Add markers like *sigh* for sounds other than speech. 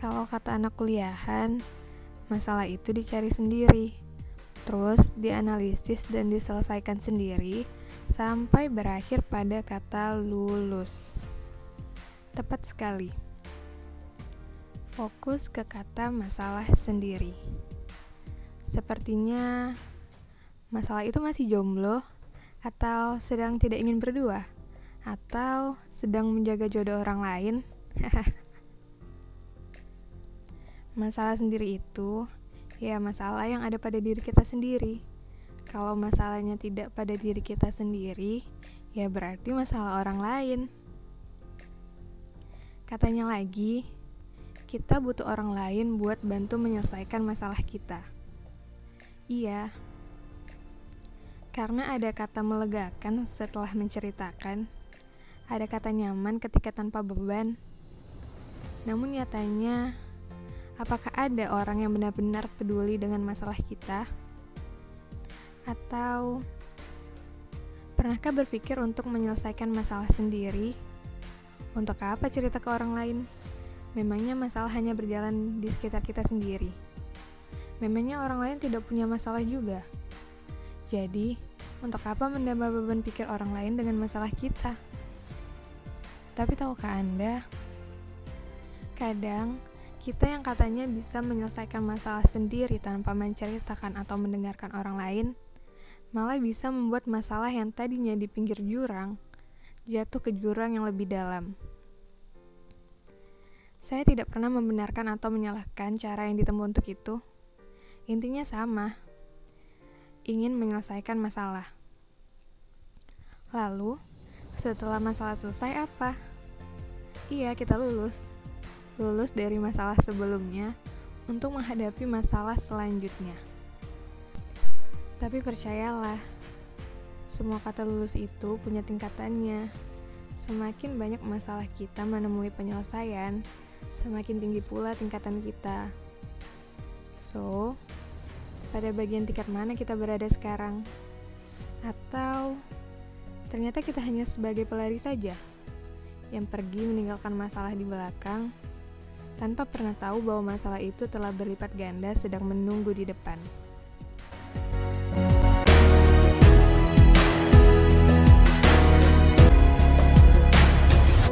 kata anak kuliahan, masalah itu dicari sendiri, terus dianalisis dan diselesaikan sendiri sampai berakhir pada kata lulus. Tepat sekali. Fokus ke kata masalah sendiri. Sepertinya masalah itu masih jomblo atau sedang tidak ingin berdua atau sedang menjaga jodoh orang lain. *laughs* masalah sendiri itu ya masalah yang ada pada diri kita sendiri. Kalau masalahnya tidak pada diri kita sendiri, ya berarti masalah orang lain. Katanya lagi, kita butuh orang lain buat bantu menyelesaikan masalah kita. Iya, karena ada kata melegakan setelah menceritakan, ada kata nyaman ketika tanpa beban. Namun nyatanya, Apakah ada orang yang benar-benar peduli dengan masalah kita? Atau pernahkah berpikir untuk menyelesaikan masalah sendiri? Untuk apa cerita ke orang lain? Memangnya masalah hanya berjalan di sekitar kita sendiri. Memangnya orang lain tidak punya masalah juga. Jadi, untuk apa mendamba beban pikir orang lain dengan masalah kita? Tapi tahukah Anda, kadang kita yang katanya bisa menyelesaikan masalah sendiri tanpa menceritakan atau mendengarkan orang lain, malah bisa membuat masalah yang tadinya di pinggir jurang jatuh ke jurang yang lebih dalam. Saya tidak pernah membenarkan atau menyalahkan cara yang ditempuh untuk itu. Intinya sama, ingin menyelesaikan masalah. Lalu, setelah masalah selesai apa? Iya, kita lulus lulus dari masalah sebelumnya untuk menghadapi masalah selanjutnya. Tapi percayalah, semua kata lulus itu punya tingkatannya. Semakin banyak masalah kita menemui penyelesaian, semakin tinggi pula tingkatan kita. So, pada bagian tingkat mana kita berada sekarang? Atau ternyata kita hanya sebagai pelari saja yang pergi meninggalkan masalah di belakang tanpa pernah tahu bahwa masalah itu telah berlipat ganda sedang menunggu di depan.